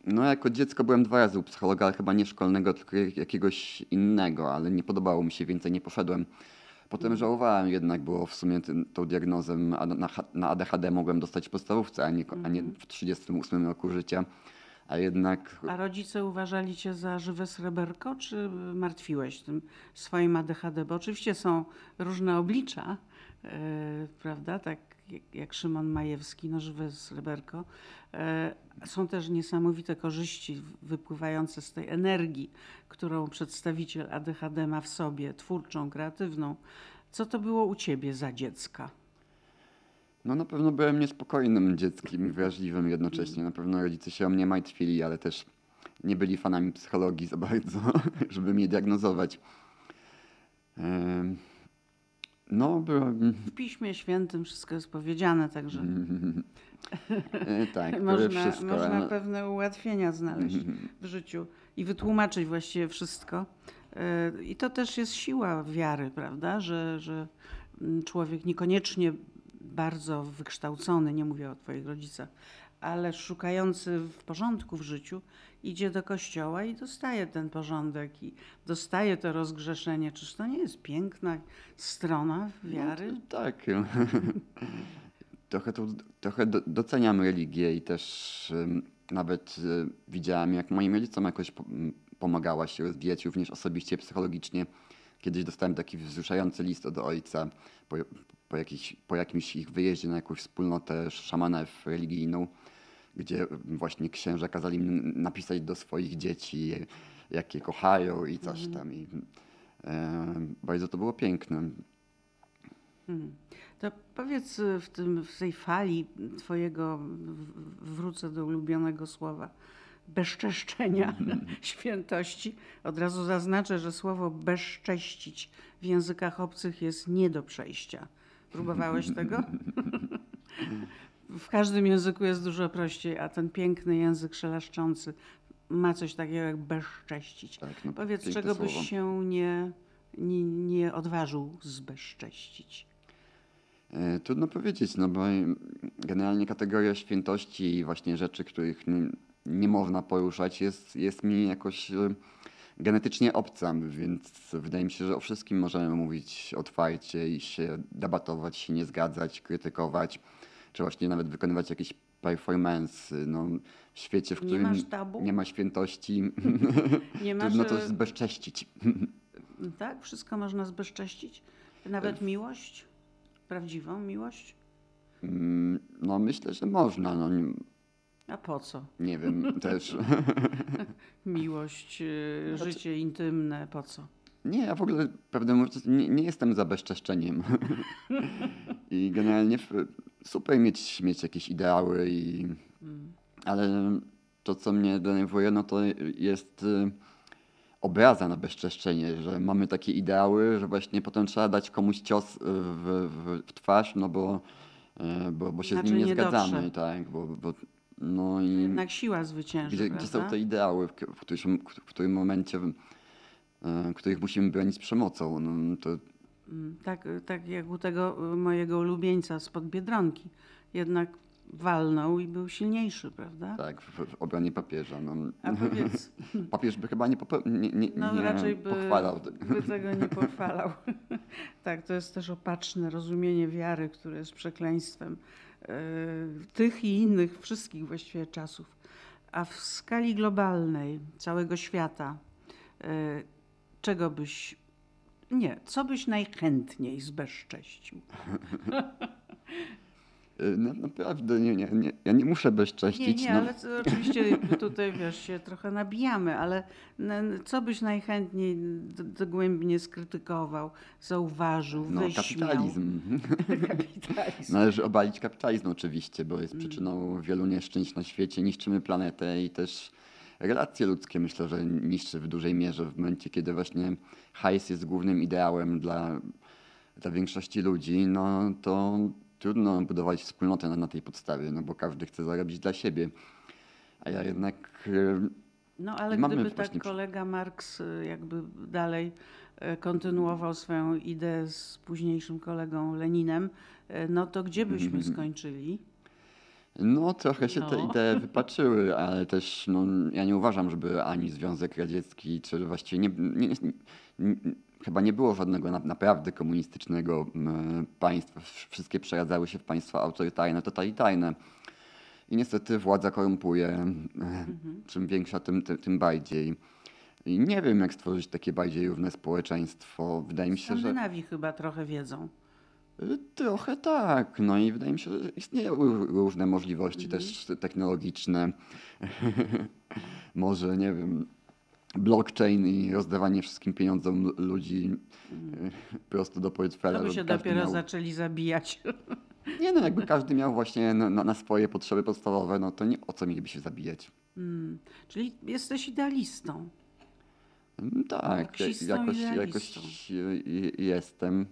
S2: no jako dziecko byłem dwa razy u psychologa, ale chyba nie szkolnego, tylko jakiegoś innego, ale nie podobało mi się, więcej nie poszedłem. Potem mhm. żałowałem jednak, było w sumie tym, tą diagnozę na ADHD mogłem dostać w podstawówce, a nie, a nie mhm. w 38 roku życia. A jednak.
S1: A rodzice uważali cię za żywe sreberko, czy martwiłeś tym swoim ADHD? Bo oczywiście są różne oblicza, yy, prawda? Tak jak Szymon Majewski, no żywe sreberko. Yy, są też niesamowite korzyści wypływające z tej energii, którą przedstawiciel ADHD ma w sobie, twórczą, kreatywną. Co to było u ciebie za dziecka?
S2: No na pewno byłem niespokojnym dzieckiem i wrażliwym jednocześnie. Na pewno rodzice się o mnie martwili, ale też nie byli fanami psychologii za bardzo, żeby mnie diagnozować. No, byłem...
S1: W Piśmie Świętym wszystko jest powiedziane, także
S2: e, tak,
S1: można,
S2: wszystko.
S1: można pewne ułatwienia znaleźć w życiu i wytłumaczyć właściwie wszystko. E, I to też jest siła wiary, prawda, że, że mm, człowiek niekoniecznie bardzo wykształcony, nie mówię o Twoich rodzicach, ale szukający w porządku w życiu, idzie do kościoła i dostaje ten porządek i dostaje to rozgrzeszenie. Czyż to nie jest piękna strona wiary? No,
S2: tak. trochę, trochę doceniam religię i też nawet y, widziałem, jak moim rodzicom jakoś pomagała się rozwijać również osobiście, psychologicznie. Kiedyś dostałem taki wzruszający list od ojca po, po, po jakimś ich wyjeździe na jakąś wspólnotę szamanów religijną, gdzie właśnie księża kazali mi napisać do swoich dzieci, jakie kochają i coś mhm. tam. I, e, bardzo to było piękne.
S1: Hmm. To powiedz w, tym, w tej fali twojego, wrócę do ulubionego słowa, bezczeszczenia, mm. świętości. Od razu zaznaczę, że słowo bezcześcić w językach obcych jest nie do przejścia. Próbowałeś tego? w każdym języku jest dużo prościej, a ten piękny język szelaszczący ma coś takiego jak bezcześcić. Tak, no, Powiedz, czego słowo. byś się nie, nie, nie odważył zbezcześcić?
S2: E, trudno powiedzieć, no bo generalnie kategoria świętości i właśnie rzeczy, których nie, nie można poruszać, jest, jest mi jakoś e, genetycznie obca, więc wydaje mi się, że o wszystkim możemy mówić otwarcie i się debatować, się nie zgadzać, krytykować, czy właśnie nawet wykonywać jakieś performance no, w świecie, w którym nie, nie ma świętości, nie trudno masz... to e, zbezcześcić.
S1: tak? Wszystko można zbezcześcić? Nawet e, miłość? Prawdziwą miłość?
S2: Mm, no myślę, że można. No,
S1: a po co?
S2: Nie wiem też.
S1: Miłość, y, znaczy... życie intymne, po co?
S2: Nie, ja w ogóle, prawdę mówiąc, nie, nie jestem za bezczeszczeniem. I generalnie super mieć, mieć jakieś ideały, i, mm. ale to, co mnie denerwuje, no to jest y, obraza na bezczeszczenie, że mamy takie ideały, że właśnie potem trzeba dać komuś cios y, w, w, w twarz, no bo, bo, bo się z
S1: Inaczej
S2: nim nie,
S1: nie
S2: zgadzamy,
S1: dotrze.
S2: tak, bo, bo no i
S1: Jednak siła zwycięży,
S2: gdzie, gdzie są te ideały, w, w, którym, w którym momencie, y, których musimy bronić przemocą, no, to
S1: Mm, Tak, tak jak u tego y, mojego ulubieńca spod Biedronki. Jednak walnął i był silniejszy, prawda?
S2: tak, w, w obronie papieża. No.
S1: A powiedz,
S2: Papież by chyba nie, popra- nie, nie,
S1: no
S2: nie
S1: raczej by,
S2: pochwalał.
S1: by tego nie pochwalał. tak, to jest też opaczne rozumienie wiary, które jest przekleństwem tych i innych, wszystkich właściwie czasów. A w skali globalnej, całego świata, y, czego byś, nie, co byś najchętniej zbezcześcił?
S2: Y, No, naprawdę, nie, nie, nie, ja nie muszę
S1: Nie,
S2: bezcześcić.
S1: nie,
S2: no.
S1: ale to oczywiście tutaj wiesz, się trochę nabijamy, ale co byś najchętniej dogłębnie skrytykował, zauważył,
S2: No,
S1: wyśmiał?
S2: kapitalizm.
S1: Kapitalizm.
S2: Należy obalić kapitalizm oczywiście, bo jest
S1: Mm.
S2: przyczyną wielu nieszczęść na świecie. Niszczymy planetę i też relacje ludzkie myślę, że niszczy w dużej mierze w momencie, kiedy właśnie hajs jest głównym ideałem dla, dla większości ludzi, no to trudno budować wspólnotę na, na tej podstawie, no bo każdy chce zarobić dla siebie. A ja jednak y,
S1: No ale gdyby tak kolega Marx y, jakby dalej y, kontynuował swoją ideę z późniejszym kolegą Leninem, no to gdzie byśmy skończyli?
S2: No, trochę się te
S1: No.
S2: idee wypaczyły, ale też no, ja nie uważam, żeby ani Związek Radziecki, czy właściwie nie, nie, nie, chyba nie było żadnego na, naprawdę komunistycznego m, państwa. Wsz- Wszystkie przeradzały się w państwa autorytarne, totalitarne. I niestety władza korumpuje.
S1: Mhm.
S2: Czym większa, tym, tym, tym bardziej. I nie wiem, jak stworzyć takie bardziej równe społeczeństwo. Wydaje mi się, że.
S1: Skandynawii chyba trochę wiedzą.
S2: Y, Trochę tak. No i wydaje mi się, że istnieją ró- różne możliwości też technologiczne. Może, nie wiem, blockchain i rozdawanie wszystkim pieniądzom ludzi y, prosto do portfela.
S1: To by się dopiero
S2: miał...
S1: zaczęli zabijać.
S2: Nie no, jakby każdy miał właśnie na, na swoje potrzeby podstawowe, no to nie o co mieliby się zabijać.
S1: Mm. Czyli jesteś idealistą.
S2: Mm, Tak, jakoś, jakoś jestem.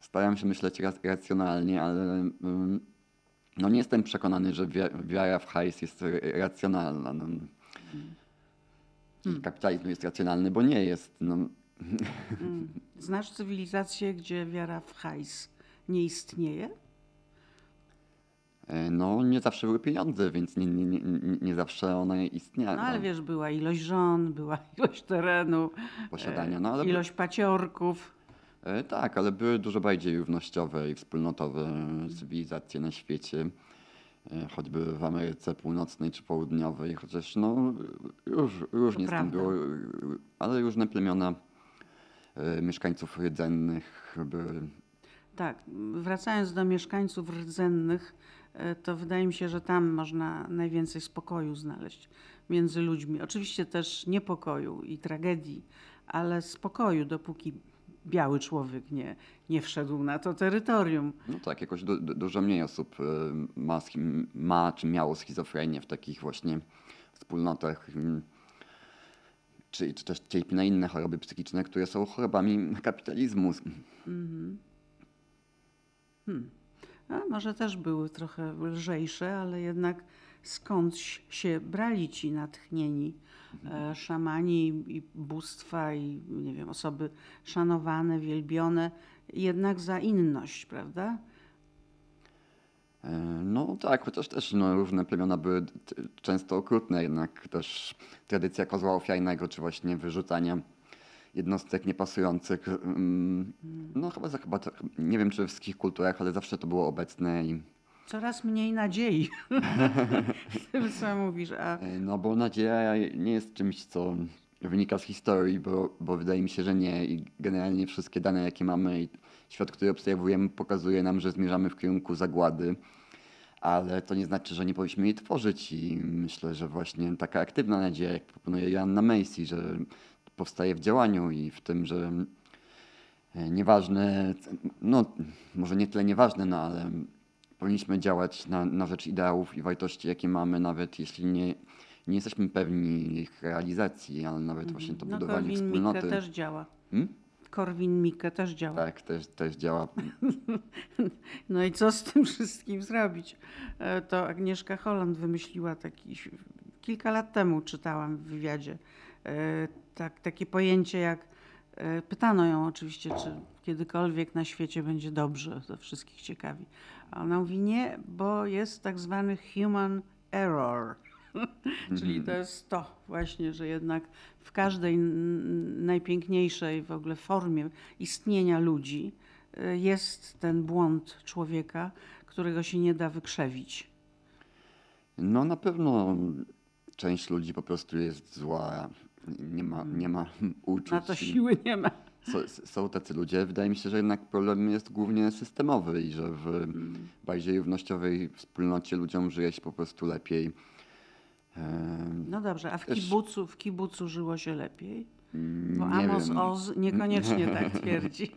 S2: Staram się myśleć rac- racjonalnie, ale ym, no nie jestem przekonany, że wi- wiara w hajs jest racjonalna. No. I kapitalizm jest racjonalny, bo nie jest. No.
S1: Mm. Znasz cywilizację, gdzie wiara w hajs nie istnieje?
S2: E, No, nie zawsze były pieniądze, więc nie, nie, nie, nie- zawsze one istniały.
S1: No ale wiesz, była ilość żon, była ilość terenu,
S2: posiadania. No, ale by-
S1: ilość paciorków.
S2: E, Tak, ale były dużo bardziej równościowe i wspólnotowe cywilizacje na świecie, e, choćby w Ameryce Północnej czy Południowej, chociaż no, róż, różnie z tym
S1: prawda.
S2: było, ale różne plemiona e, mieszkańców rdzennych były.
S1: Tak, wracając do mieszkańców rdzennych, e, to wydaje mi się, że tam można najwięcej spokoju znaleźć między ludźmi. Oczywiście też niepokoju i tragedii, ale spokoju, dopóki biały człowiek nie, nie wszedł na to terytorium.
S2: No tak, jakoś du, du, dużo mniej osób e, ma, ma czy miało schizofrenię w takich właśnie wspólnotach. mm, Czy, czy też cierpi na inne choroby psychiczne, które są chorobami kapitalizmu.
S1: A może też były trochę lżejsze, ale jednak skądś się brali ci natchnieni e, szamani i bóstwa i nie wiem, osoby szanowane, wielbione, jednak za inność, prawda?
S2: E, No tak, chociaż też no, różne plemiona były często okrutne, jednak też tradycja kozła ofiarnego, czy właśnie wyrzucania jednostek niepasujących, mm, no chyba, chyba nie wiem czy we wszystkich kulturach, ale zawsze to było obecne i
S1: Coraz mniej nadziei tym, co mówisz. A
S2: E, No bo nadzieja nie jest czymś, co wynika z historii, bo, bo wydaje mi się, że nie. I generalnie wszystkie dane, jakie mamy i świat, który obserwujemy, pokazuje nam, że zmierzamy w kierunku zagłady. Ale to nie znaczy, że nie powinniśmy jej tworzyć i myślę, że właśnie taka aktywna nadzieja, jak proponuje Joanna Macy, że powstaje w działaniu i w tym, że e, nieważne, no może nie tyle nieważne, no ale powinniśmy działać na, na rzecz ideałów i wartości, jakie mamy, nawet jeśli nie, nie jesteśmy pewni ich realizacji, ale nawet właśnie to
S1: No
S2: budowanie
S1: Korwin
S2: wspólnoty.
S1: Mikke też działa.
S2: Hmm?
S1: Korwin Mikke też działa.
S2: Tak, też, też działa.
S1: No i co z tym wszystkim zrobić? E, To Agnieszka Holland wymyśliła taki, kilka lat temu czytałam w wywiadzie, e, tak, takie pojęcie jak, e, pytano ją oczywiście, czy kiedykolwiek na świecie będzie dobrze, to wszystkich ciekawi. A ona mówi nie, bo jest tak zwany human error. Czyli to jest to właśnie, że jednak w każdej najpiękniejszej w ogóle formie istnienia ludzi y, jest ten błąd człowieka, którego się nie da wykrzewić.
S2: No na pewno część ludzi po prostu jest zła. Nie ma, nie ma uczuć.
S1: Na to siły nie ma.
S2: Są, tacy ludzie. Wydaje mi się, że jednak problem jest głównie systemowy i że w
S1: Mm.
S2: bardziej równościowej wspólnocie ludziom żyje się po prostu lepiej.
S1: No dobrze, a w kibucu, w kibucu żyło się lepiej? Bo
S2: nie
S1: Amos
S2: wiem.
S1: Oz niekoniecznie tak twierdzi.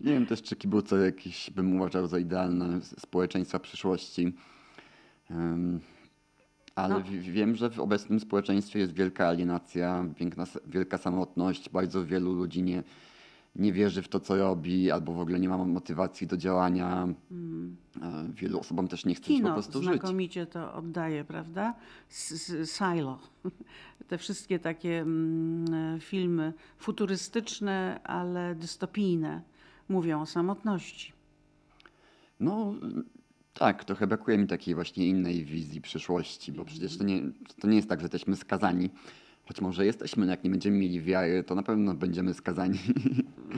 S2: Nie wiem też, czy kibuce jakieś bym uważał za idealne społeczeństwa przyszłości. Ale
S1: No.
S2: wi- wiem, że w obecnym społeczeństwie jest wielka alienacja, wielka samotność. Bardzo wielu ludzi nie, nie wierzy w to, co robi, albo w ogóle nie ma motywacji do działania. E, Wielu osobom też nie chce się po
S1: Mm. Kino
S2: prostu żyć.
S1: znakomicie to oddaje, prawda? Silo. Te wszystkie takie mm, e, filmy futurystyczne, ale dystopijne mówią o samotności.
S2: No tak, trochę brakuje mi takiej właśnie innej wizji przyszłości, bo przecież to nie, to nie jest tak, że jesteśmy skazani. Choć może jesteśmy, no jak nie będziemy mieli wiary, to na pewno będziemy skazani.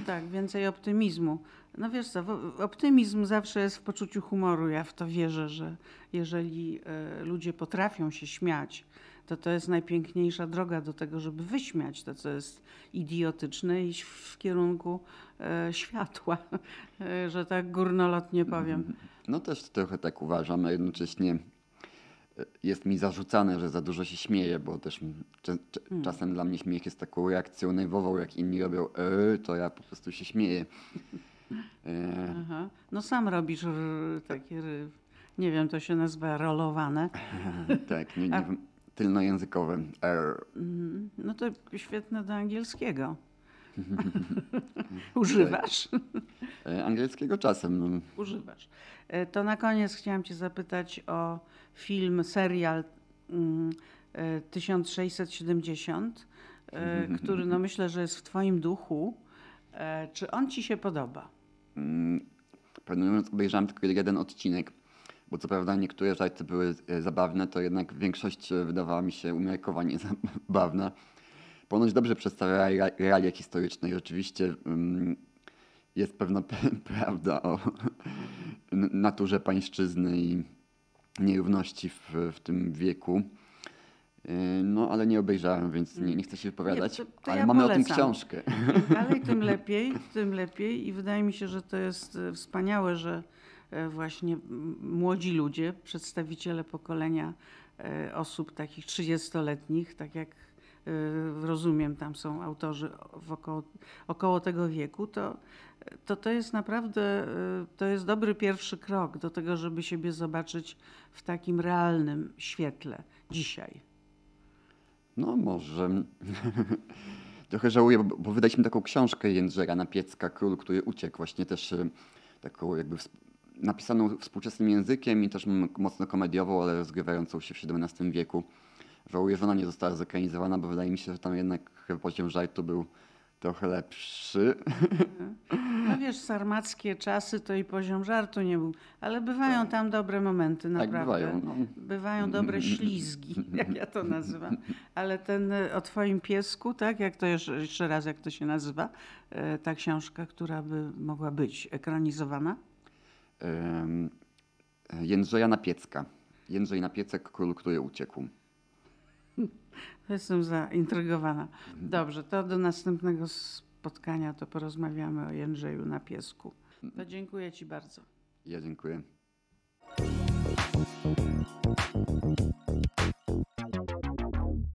S1: Tak, więcej optymizmu. No wiesz co, optymizm zawsze jest w poczuciu humoru. Ja w to wierzę, że jeżeli e, ludzie potrafią się śmiać, to to jest najpiękniejsza droga do tego, żeby wyśmiać to, co jest idiotyczne, iść w kierunku e, światła, e, że tak górnolotnie powiem.
S2: No też trochę tak uważam, a jednocześnie jest mi zarzucane, że za dużo się śmieję, bo też
S1: Hmm.
S2: czasem dla mnie śmiech jest taką reakcją nerwową, jak inni robią e, to ja po prostu się śmieję. E,
S1: Aha. No sam robisz r, takie, nie wiem, to się nazywa rolowane.
S2: tak, nie, nie
S1: A-
S2: tylnojęzykowe. R.
S1: Mhm. No to świetne do angielskiego. Używasz?
S2: E, Angielskiego czasem. no.
S1: Używasz. E, To na koniec chciałam Cię zapytać o film, serial mm, e, 1670, który no myślę, że jest w Twoim duchu. Czy on Ci się podoba?
S2: Mm, mówiąc, obejrzałem tylko jeden odcinek, bo co prawda niektóre żarty były zabawne, to jednak większość wydawała mi się umiarkowanie zabawna. Ponoć dobrze przedstawia rea- realia historyczne i rzeczywiście mm, jest pewna prawda o naturze pańszczyzny i nierówności w, w tym wieku. E, No, ale nie obejrzałem, więc nie, nie chcę się wypowiadać.
S1: to- to
S2: ale
S1: ja
S2: mamy o tym
S1: polecam.
S2: książkę.
S1: Dalej, tym lepiej, tym lepiej. I wydaje mi się, że to jest e, wspaniałe, że e, właśnie młodzi ludzie, przedstawiciele pokolenia osób takich 30-letnich, tak jak rozumiem, tam są autorzy około, około tego wieku, to, to to jest naprawdę, e, to jest dobry pierwszy krok do tego, żeby siebie zobaczyć w takim realnym świetle dzisiaj.
S2: No może. Trochę żałuję, bo, bo wydaliśmy taką książkę Jędrzera Napiecka, Król, który uciekł. Właśnie też e, taką jakby napisaną współczesnym językiem i też mocno komediową, ale rozgrywającą się w XVII wieku. Żałuję, że ona nie została zekranizowana, bo wydaje mi się, że tam jednak poziom żartu był trochę lepszy.
S1: No wiesz, sarmackie czasy to i poziom żartu nie był, ale bywają tam dobre momenty,
S2: Tak,
S1: naprawdę.
S2: bywają. No.
S1: Bywają dobre ślizgi, jak ja to nazywam. Ale ten e, o twoim piesku, tak? Jak to jeszcze, jeszcze raz, jak to się nazywa? E, Ta książka, która by mogła być ekranizowana?
S2: Em, Jędrzeja Napiecka. Jędrzej Napiecek, Król, który uciekł.
S1: Jestem zaintrygowana. Dobrze, to do następnego spotkania to porozmawiamy o Jędrzeju na piesku. To dziękuję ci bardzo.
S2: Ja dziękuję.